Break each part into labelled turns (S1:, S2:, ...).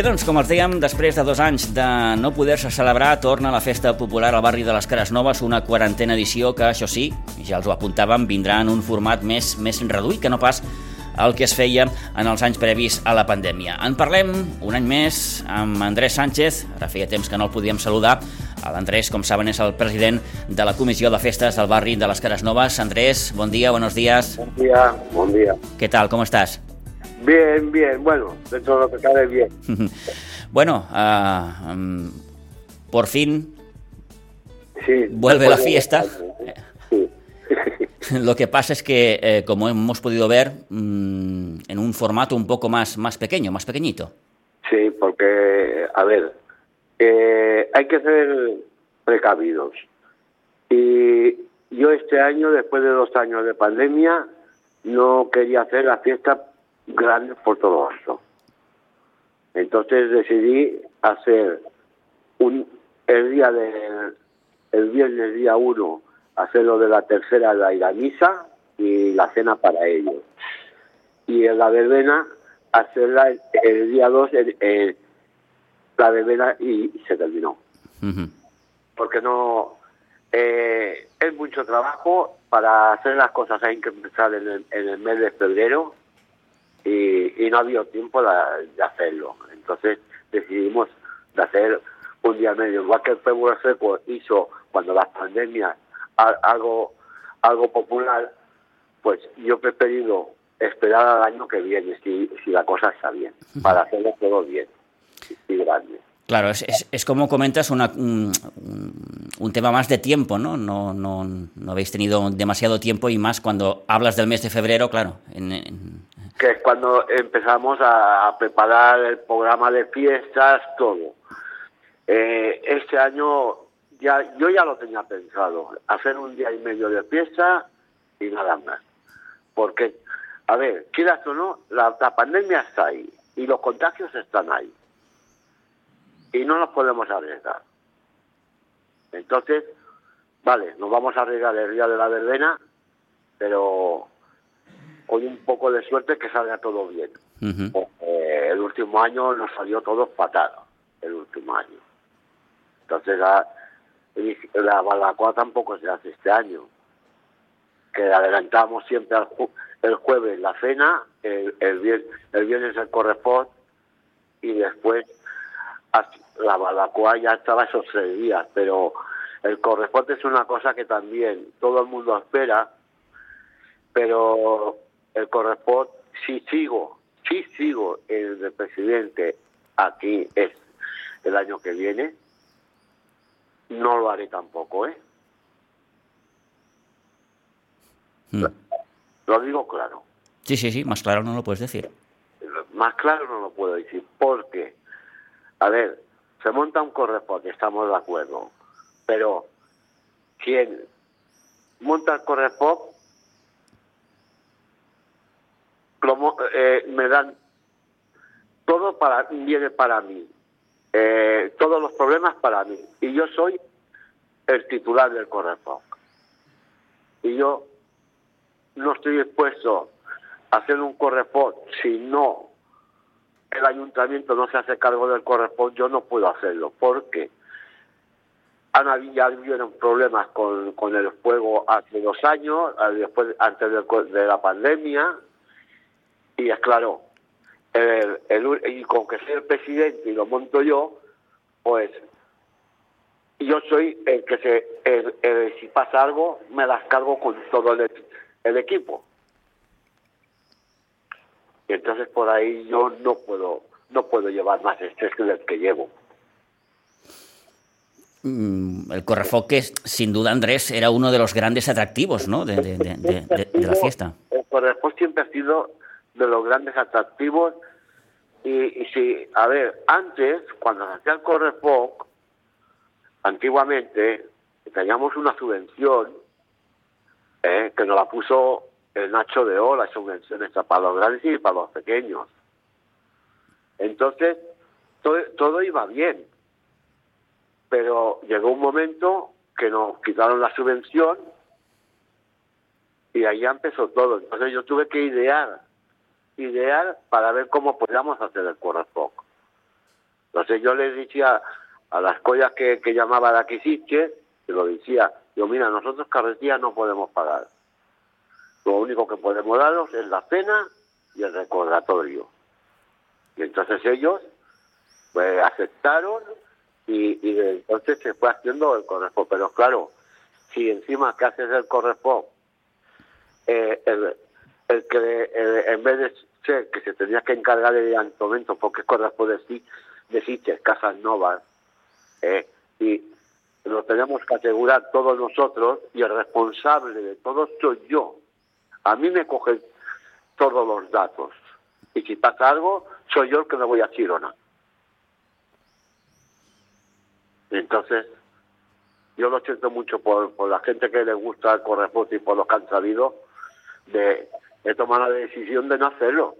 S1: Bé, doncs, com els dèiem, després de dos anys de no poder-se celebrar, torna la festa popular al barri de les Cares Noves, una quarantena edició que, això sí, ja els ho apuntàvem, vindrà en un format més, més reduït que no pas el que es feia en els anys previs a la pandèmia. En parlem un any més amb Andrés Sánchez, ara feia temps que no el podíem saludar. L'Andrés, com saben, és el president de la Comissió de Festes del barri de les Cares Noves. Andrés, bon dia, buenos días.
S2: Bon dia, bon dia.
S1: ¿Qué tal? ¿Cómo estás?
S2: Bien, bien, bueno, dentro de lo que cabe bien.
S1: bueno, uh, um, por fin
S2: Sí.
S1: vuelve la fiesta.
S2: Sí.
S1: Lo que pasa es que, eh, como hemos podido ver, mm, en un formato un poco más, más pequeño, más pequeñito.
S2: Sí, porque, a ver, eh, hay que ser precavidos. Y yo este año, después de dos años de pandemia, no quería hacer la fiesta grande por todo esto. Entonces decidí hacer un, el día del el viernes día 1 hacer lo de la tercera la ir a misa y la cena para ellos. Y en la verbena hacerla el, el día 2 el- el- la verbena y se terminó. Porque no eh, es mucho trabajo para hacer las cosas hay que empezar en el, en el mes de febrero y, y no ha habido tiempo de, de hacerlo entonces decidimos de hacer un día medio igual que el pueblo seco hizo cuando las pandemias algo algo popular pues yo he preferido esperar al año que viene si, si la cosa está bien para hacerlo todo bien y grande
S1: Claro, es, es- es como comentas una- un, un- un tema más de tiempo, ¿no? No, no, no habéis tenido demasiado tiempo y más cuando hablas del mes de febrero, claro. en- en-
S2: que es cuando empezamos a, preparar el programa de fiestas, todo. Eh, este año ya yo ya lo tenía pensado, hacer un día y medio de fiesta y nada más. Porque, a ver, quieras o no, la, la pandemia está ahí y los contagios están ahí. Y no nos podemos arriesgar. Entonces, vale, nos vamos a arriesgar el día de la verbena, pero con un poco de suerte que salga todo bien. Porque el último año nos salió todo fatal, el último año. Entonces la, la barbacoa tampoco se hace este año. Que adelantamos siempre al ju- el jueves la cena, el, el, vier- el viernes el correspond y después la barbacoa ya estaba esos tres días, pero el correspond es una cosa que también todo el mundo espera, pero el correspond, si sigo, si sigo el de presidente aquí es el año que viene, no lo haré tampoco, ¿eh?
S1: Mm.
S2: Lo digo claro.
S1: Sí, sí, sí, más claro no lo puedes decir.
S2: Más claro no lo puedo decir, porque, a ver, se monta un correspond, estamos de acuerdo, pero quien monta el correspond, lo mo- eh, me dan todo para viene para mí, eh, todos los problemas para mí, y yo soy el titular del correspond. Y yo no estoy dispuesto a hacer un correspond si no el ayuntamiento no se hace cargo del correspond, yo no puedo hacerlo, porque han habido, hubieron problemas con, con el fuego hace dos años, eh, después antes co- de, la pandemia, y es claro, el, el- y con que sea el presidente y lo monto yo, pues yo soy el que se, el- el- si pasa algo, me las cargo con todo el, el equipo. Y entonces por ahí yo no puedo, no puedo llevar más estrés que el que llevo.
S1: Mm, El correfoc que, sin duda, Andrés, era uno de los grandes atractivos, ¿no? De, de- de- de- de- de la fiesta.
S2: El correspond siempre ha sido de los grandes atractivos. Y, si, a ver, antes, cuando se hacía el correspond, antiguamente teníamos una subvención eh, que nos la puso el Nacho de O, las subvenciones para los grandes y para los pequeños. Entonces, todo, todo iba bien. Pero llegó un momento que nos quitaron la subvención y ahí empezó todo. Entonces yo tuve que idear, idear para ver cómo podíamos hacer el correspond. Entonces yo les decía a las collas que, que llamaba de aquí que lo decía, yo mira, nosotros carretilla no podemos pagar. Lo único que podemos daros es la cena y el recordatorio. Y entonces ellos pues aceptaron y, entonces se fue haciendo el correspo. Pero claro, si encima que haces el correspo, eh, el, el, que en vez de ser que se tenía que encargar de antomento, porque es correspo de, Siches, Casas Novas, eh, y lo tenemos que asegurar todos nosotros y el responsable de todo soy yo. A mí me cogen todos los datos y si pasa algo, soy yo el que me voy a Chirona. Entonces, yo lo siento mucho por, por la gente que le gusta el corresponde y por los que han sabido de, de tomar la decisión de no hacerlo.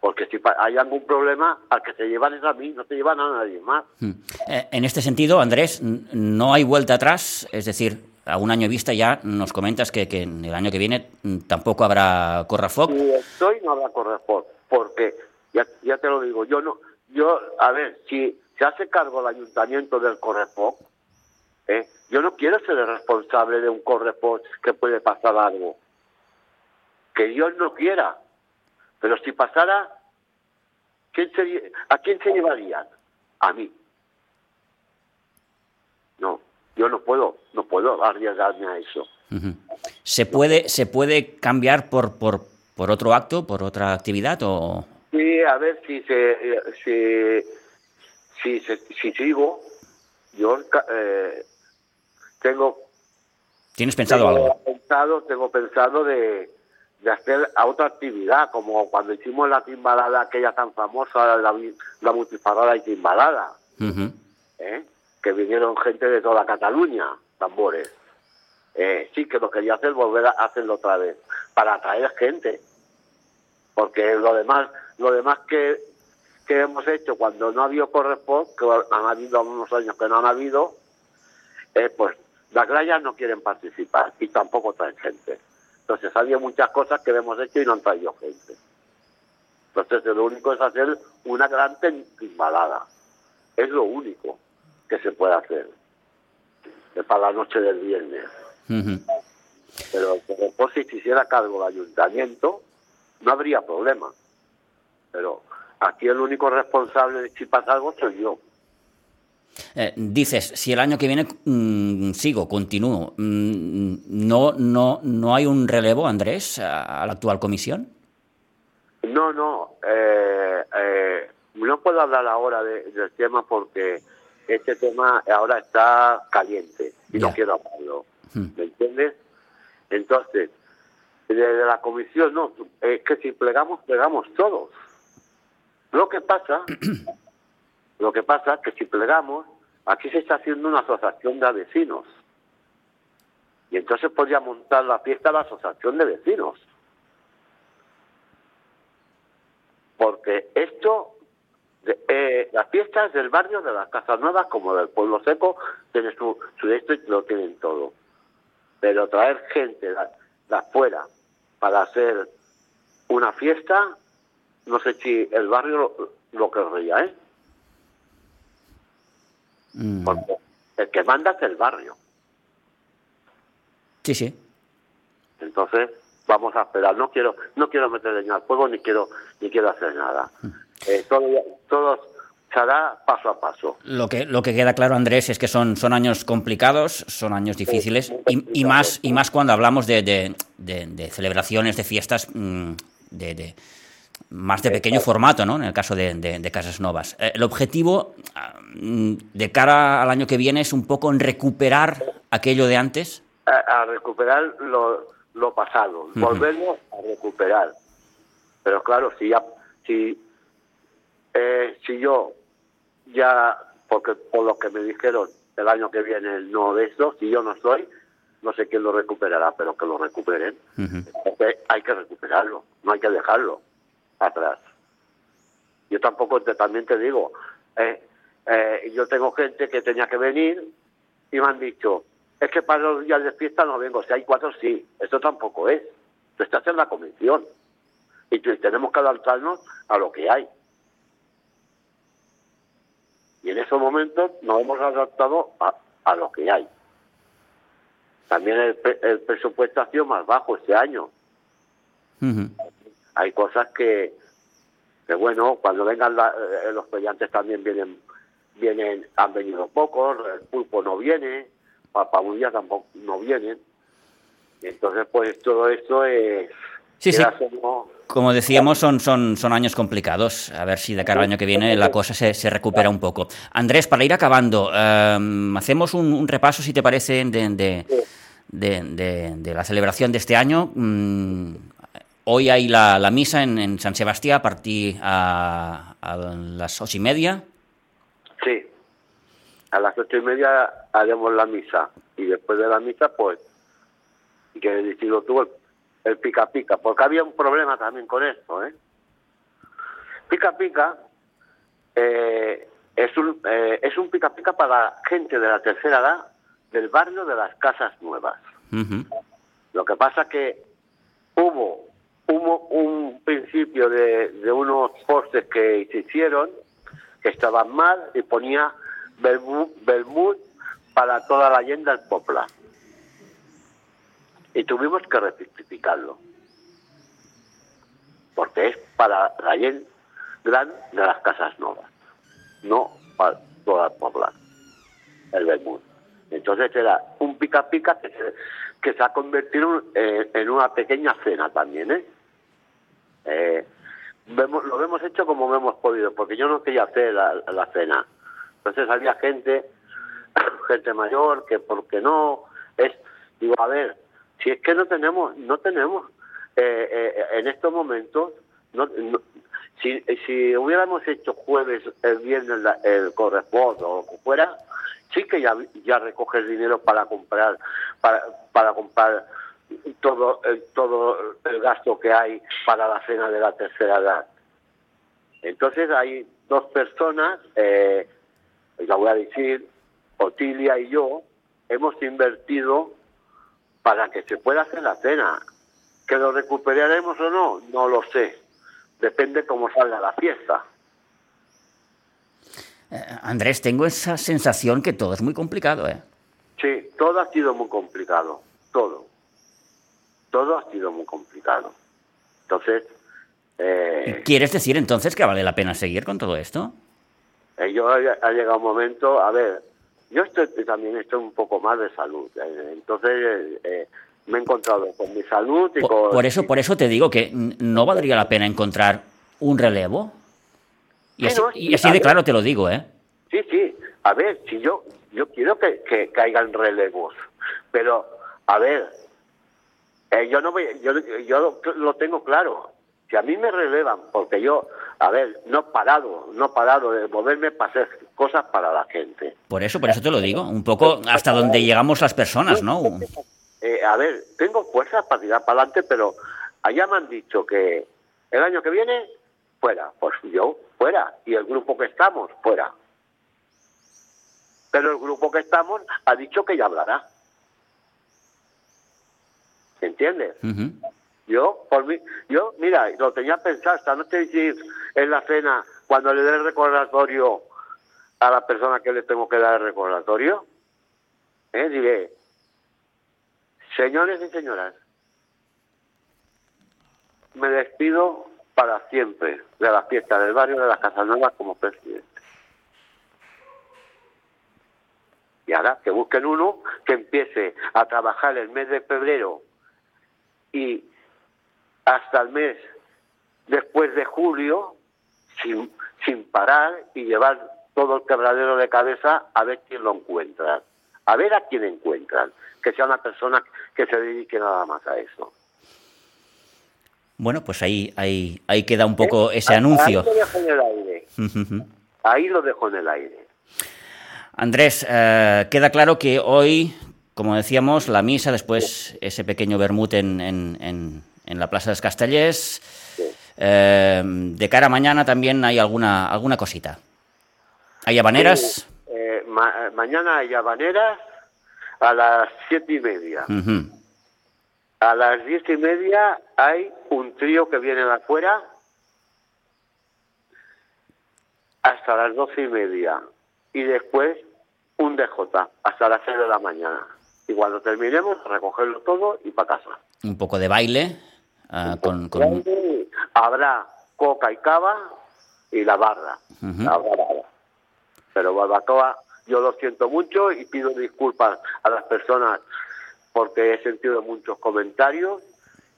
S2: Porque si hay algún problema, al que se llevan es a mí, no te llevan a nadie más. Hmm.
S1: Eh, en este sentido, Andrés, no hay vuelta atrás, es decir, a un año vista ya nos comentas que, que el año que viene tampoco habrá Correfoc.
S2: Si estoy, no habrá Correfoc, porque ya, ya te lo digo, yo no, yo, a ver, si se hace cargo el ayuntamiento del Correfoc, ¿eh? yo no quiero ser el responsable de un Correfoc que puede pasar algo. Que Dios no quiera pero si pasara, ¿a quién se llevarían? A mí. No, yo no puedo, no puedo arriesgarme a eso.
S1: ¿Se puede, se puede cambiar por, por, por otro acto, por otra actividad o...?
S2: Sí, a ver si se, si, si, si sigo, yo eh, tengo...
S1: ¿Tienes pensado
S2: tengo
S1: algo?
S2: Pensado, tengo pensado de, de hacer a otra actividad, como cuando hicimos la timbalada aquella tan famosa, la, la multiparada y timbalada, ¿eh? que vinieron gente de toda Cataluña, tambores. Eh, sí, que lo quería hacer, volver a hacerlo otra vez, para atraer gente. Porque lo demás, lo demás que, que hemos hecho cuando no ha habido correspond, que han habido unos años que no han habido, eh, pues las grayas no quieren participar y tampoco traen gente. Entonces había muchas cosas que hemos hecho y no han traído gente. Entonces lo único es hacer una gran timbalada. Es lo único que se puede hacer para la noche del viernes. Pero por si se hiciera cargo el ayuntamiento, no habría problema. Pero aquí el único responsable de si pasa algo soy yo.
S1: Eh, dices, si el año que viene mm, sigo, continúo, mm, ¿no, no, ¿no hay un relevo, Andrés, a, la actual comisión?
S2: No, no. Eh, eh, no puedo hablar ahora del tema porque este tema ahora está caliente y no quiero hablarlo. Hmm. ¿Me entiendes? Entonces, desde la comisión, no, es que si plegamos, plegamos todos. Lo que pasa Lo que pasa es que si plegamos, aquí se está haciendo una asociación de vecinos. Y entonces podría montar la fiesta la asociación de vecinos. Porque esto, eh, las fiestas del barrio de las Casas Nuevas, como del Pueblo Seco, tiene su, su esto y lo tienen todo. Pero traer gente de, afuera para hacer una fiesta, no sé si el barrio lo, lo querría, ¿eh? Mm. Porque el que manda es el barrio.
S1: Sí, sí.
S2: Entonces, vamos a esperar. No quiero no quiero meter leña al fuego ni quiero ni quiero hacer nada. Mm. Eh, todo, todo se hará paso a paso.
S1: Lo que, lo que queda claro, Andrés, es que son, son años complicados, son años difíciles, y, y, más, y más cuando hablamos de, de, de, celebraciones, de fiestas, mm, de, más de pequeño formato, ¿no? En el caso de, Casas Novas. Eh, el objetivo mm, de cara al año que viene es un poco en recuperar aquello de antes.
S2: A, recuperar lo, pasado, volverlo a recuperar. Pero claro, si ya, si, eh, si yo ya, porque por lo que me dijeron el año que viene no de esto, si yo no estoy, no sé quién lo recuperará, pero que lo recuperen. hay que recuperarlo, no hay que dejarlo atrás. Yo tampoco también te digo, eh, eh, yo tengo gente que tenía que venir y me han dicho, es que para los días de fiesta no vengo, si hay cuatro sí, eso tampoco es. Tú estás en la convención y tenemos que adaptarnos a lo que hay. en esos momentos nos hemos adaptado a, a lo que hay. También el, el presupuesto ha sido más bajo este año. Hay cosas que, que, bueno, cuando vengan eh, los peleantes también vienen, vienen, han venido pocos, el pulpo no viene, papabulla tampoco no vienen. Entonces, pues todo esto es...
S1: Sí, sí. Como decíamos, son, son, son años complicados. A ver si de cara al año que viene la cosa se, se recupera un poco. Andrés, para ir acabando, em, hacemos un, repaso, si te parece, de, de, de, la celebración de este año. Mm, hoy hay la, la misa en, en, San Sebastián a partir a, a las ocho y media.
S2: Sí, a las ocho y media haremos la misa y después de la misa, pues, que el distrito tuvo el, pica pica, porque había un problema también con esto, ¿eh? Pica pica eh, es un eh, es un pica pica para gente de la tercera edad del barrio de las casas nuevas. Lo que pasa que hubo, hubo un principio de, de unos postes que se hicieron que estaban mal y ponía Bermud, para toda la leyenda del Popla. Y tuvimos que rectificarlo. Porque es para la leyenda gran de las casas nuevas, no para toda el Popla, el Bermud. Entonces era un pica pica que se, que se ha convertido en una pequeña cena también, ¿eh? ¿Eh? vemos, lo hemos hecho como hemos podido, porque yo no quería hacer la, la cena. Entonces había gente, gente mayor, que porque no, es, digo, a ver, si es que no tenemos, no tenemos, eh, eh, en estos momentos, no, si, si hubiéramos hecho jueves, el viernes el corresponde o lo que fuera, sí que ya, ya recoges dinero para comprar, para, para comprar todo el, todo el gasto que hay para la cena de la tercera edad. Entonces hay dos personas, eh, la voy a decir, Otilia y yo, hemos invertido para que se pueda hacer la cena. ¿Que lo recuperaremos o no? No lo sé. Depende cómo salga la fiesta.
S1: Eh, Andrés, tengo esa sensación que todo es muy complicado, ¿eh?
S2: Sí, todo ha sido muy complicado, todo. Todo ha sido muy complicado. Entonces...
S1: Eh, ¿Quieres decir entonces que vale la pena seguir con todo esto?
S2: Eh, yo ha, llegado un momento, a ver, yo estoy también estoy un poco más de salud, eh, entonces eh, me he encontrado con mi salud y
S1: por,
S2: con...
S1: Por eso, por eso te digo que no valdría la pena encontrar un relevo. Y así, y así de claro te lo digo, ¿eh?
S2: Sí, sí. A ver, si yo yo quiero que, que caigan relevos, pero a ver, yo no voy, yo, yo lo tengo claro. Si a mí me relevan, porque yo, a ver, no he parado, no he parado de moverme para hacer cosas para la gente.
S1: Por eso, por eso te lo digo, un poco hasta donde llegamos las personas, ¿no?
S2: Eh, a ver, tengo fuerzas para tirar para adelante, pero allá me han dicho que el año que viene, fuera. Pues yo, fuera. Y el grupo que estamos, fuera. Pero el grupo que estamos ha dicho que ya hablará. ¿Entiendes? Yo, por mí, yo, mira, lo tenía pensado esta noche decir en la cena, cuando le dé el recordatorio a la persona que le tengo que dar el recordatorio, ¿eh? diré, señores y señoras, me despido para siempre de la fiesta del barrio de las Casanuevas como presidente. Y ahora que busquen uno que empiece a trabajar el mes de febrero y hasta el mes después de julio sin, sin parar y llevar todo el quebradero de cabeza a ver quién lo encuentra, a ver a quién encuentran, que sea una persona que se dedique nada más a eso.
S1: Bueno, pues ahí, ahí, ahí queda un poco ¿Eh? ese anuncio.
S2: Ahí lo dejo en el aire. ahí lo dejo en el aire.
S1: Andrés, eh, queda claro que hoy, como decíamos, la misa, después ese pequeño vermut en, en, en la Plaza de los Castellers. Eh, de cara a mañana también hay alguna, alguna cosita. ¿Hay habaneras?
S2: Eh, mañana hay habaneras a las siete y media. A las diez y media hay un trío que viene de afuera hasta las doce y media. y después un DJ hasta las 6 de la mañana. Y cuando terminemos, recogerlo todo y para casa.
S1: Un poco de baile. Uh, con, con...
S2: Baile, Habrá coca y cava y la barra.
S1: Ujú.
S2: Habrá barra. Pero barbacoa, yo lo siento mucho y pido disculpas a las personas porque he sentido muchos comentarios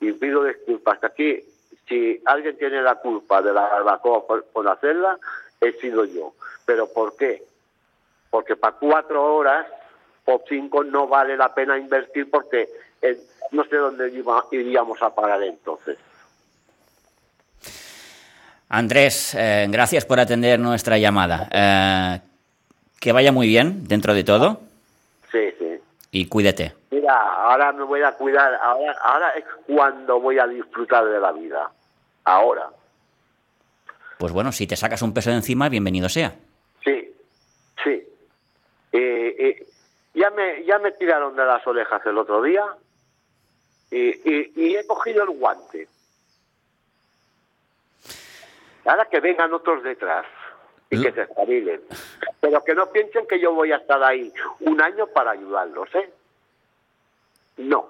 S2: y pido disculpas. Aquí, si alguien tiene la culpa de la barbacoa por, por hacerla, he sido yo. ¿Pero por qué? Porque para cuatro horas o cinco no vale la pena invertir porque eh, no sé dónde iba- iríamos a parar entonces.
S1: Andrés, eh, gracias por atender nuestra llamada. Eh, que vaya muy bien dentro de todo
S2: Sí, sí.
S1: y cuídate.
S2: Mira, ahora me voy a cuidar, ahora, ahora es cuando voy a disfrutar de la vida. Ahora.
S1: Pues bueno, si te sacas un peso de encima, bienvenido sea.
S2: Sí, sí. Eh, ya, me, ya me tiraron de las orejas el otro día y, y- y he cogido el guante. Ahora que vengan otros detrás y que se espabilen. Pero que no piensen que yo voy a estar ahí un año para ayudarlos, ¿eh? No.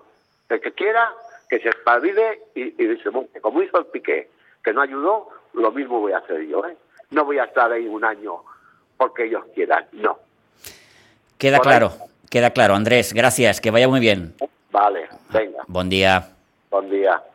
S2: El que quiera, que se espabile y, y se monte. Como hizo el Piqué, que no ayudó, lo mismo voy a hacer yo, ¿eh? No voy a estar ahí un año porque ellos quieran, no.
S1: Queda claro, queda claro. Andrés, gracias, que vaya muy bien.
S2: Vale, venga,
S1: Buen día.
S2: buen día.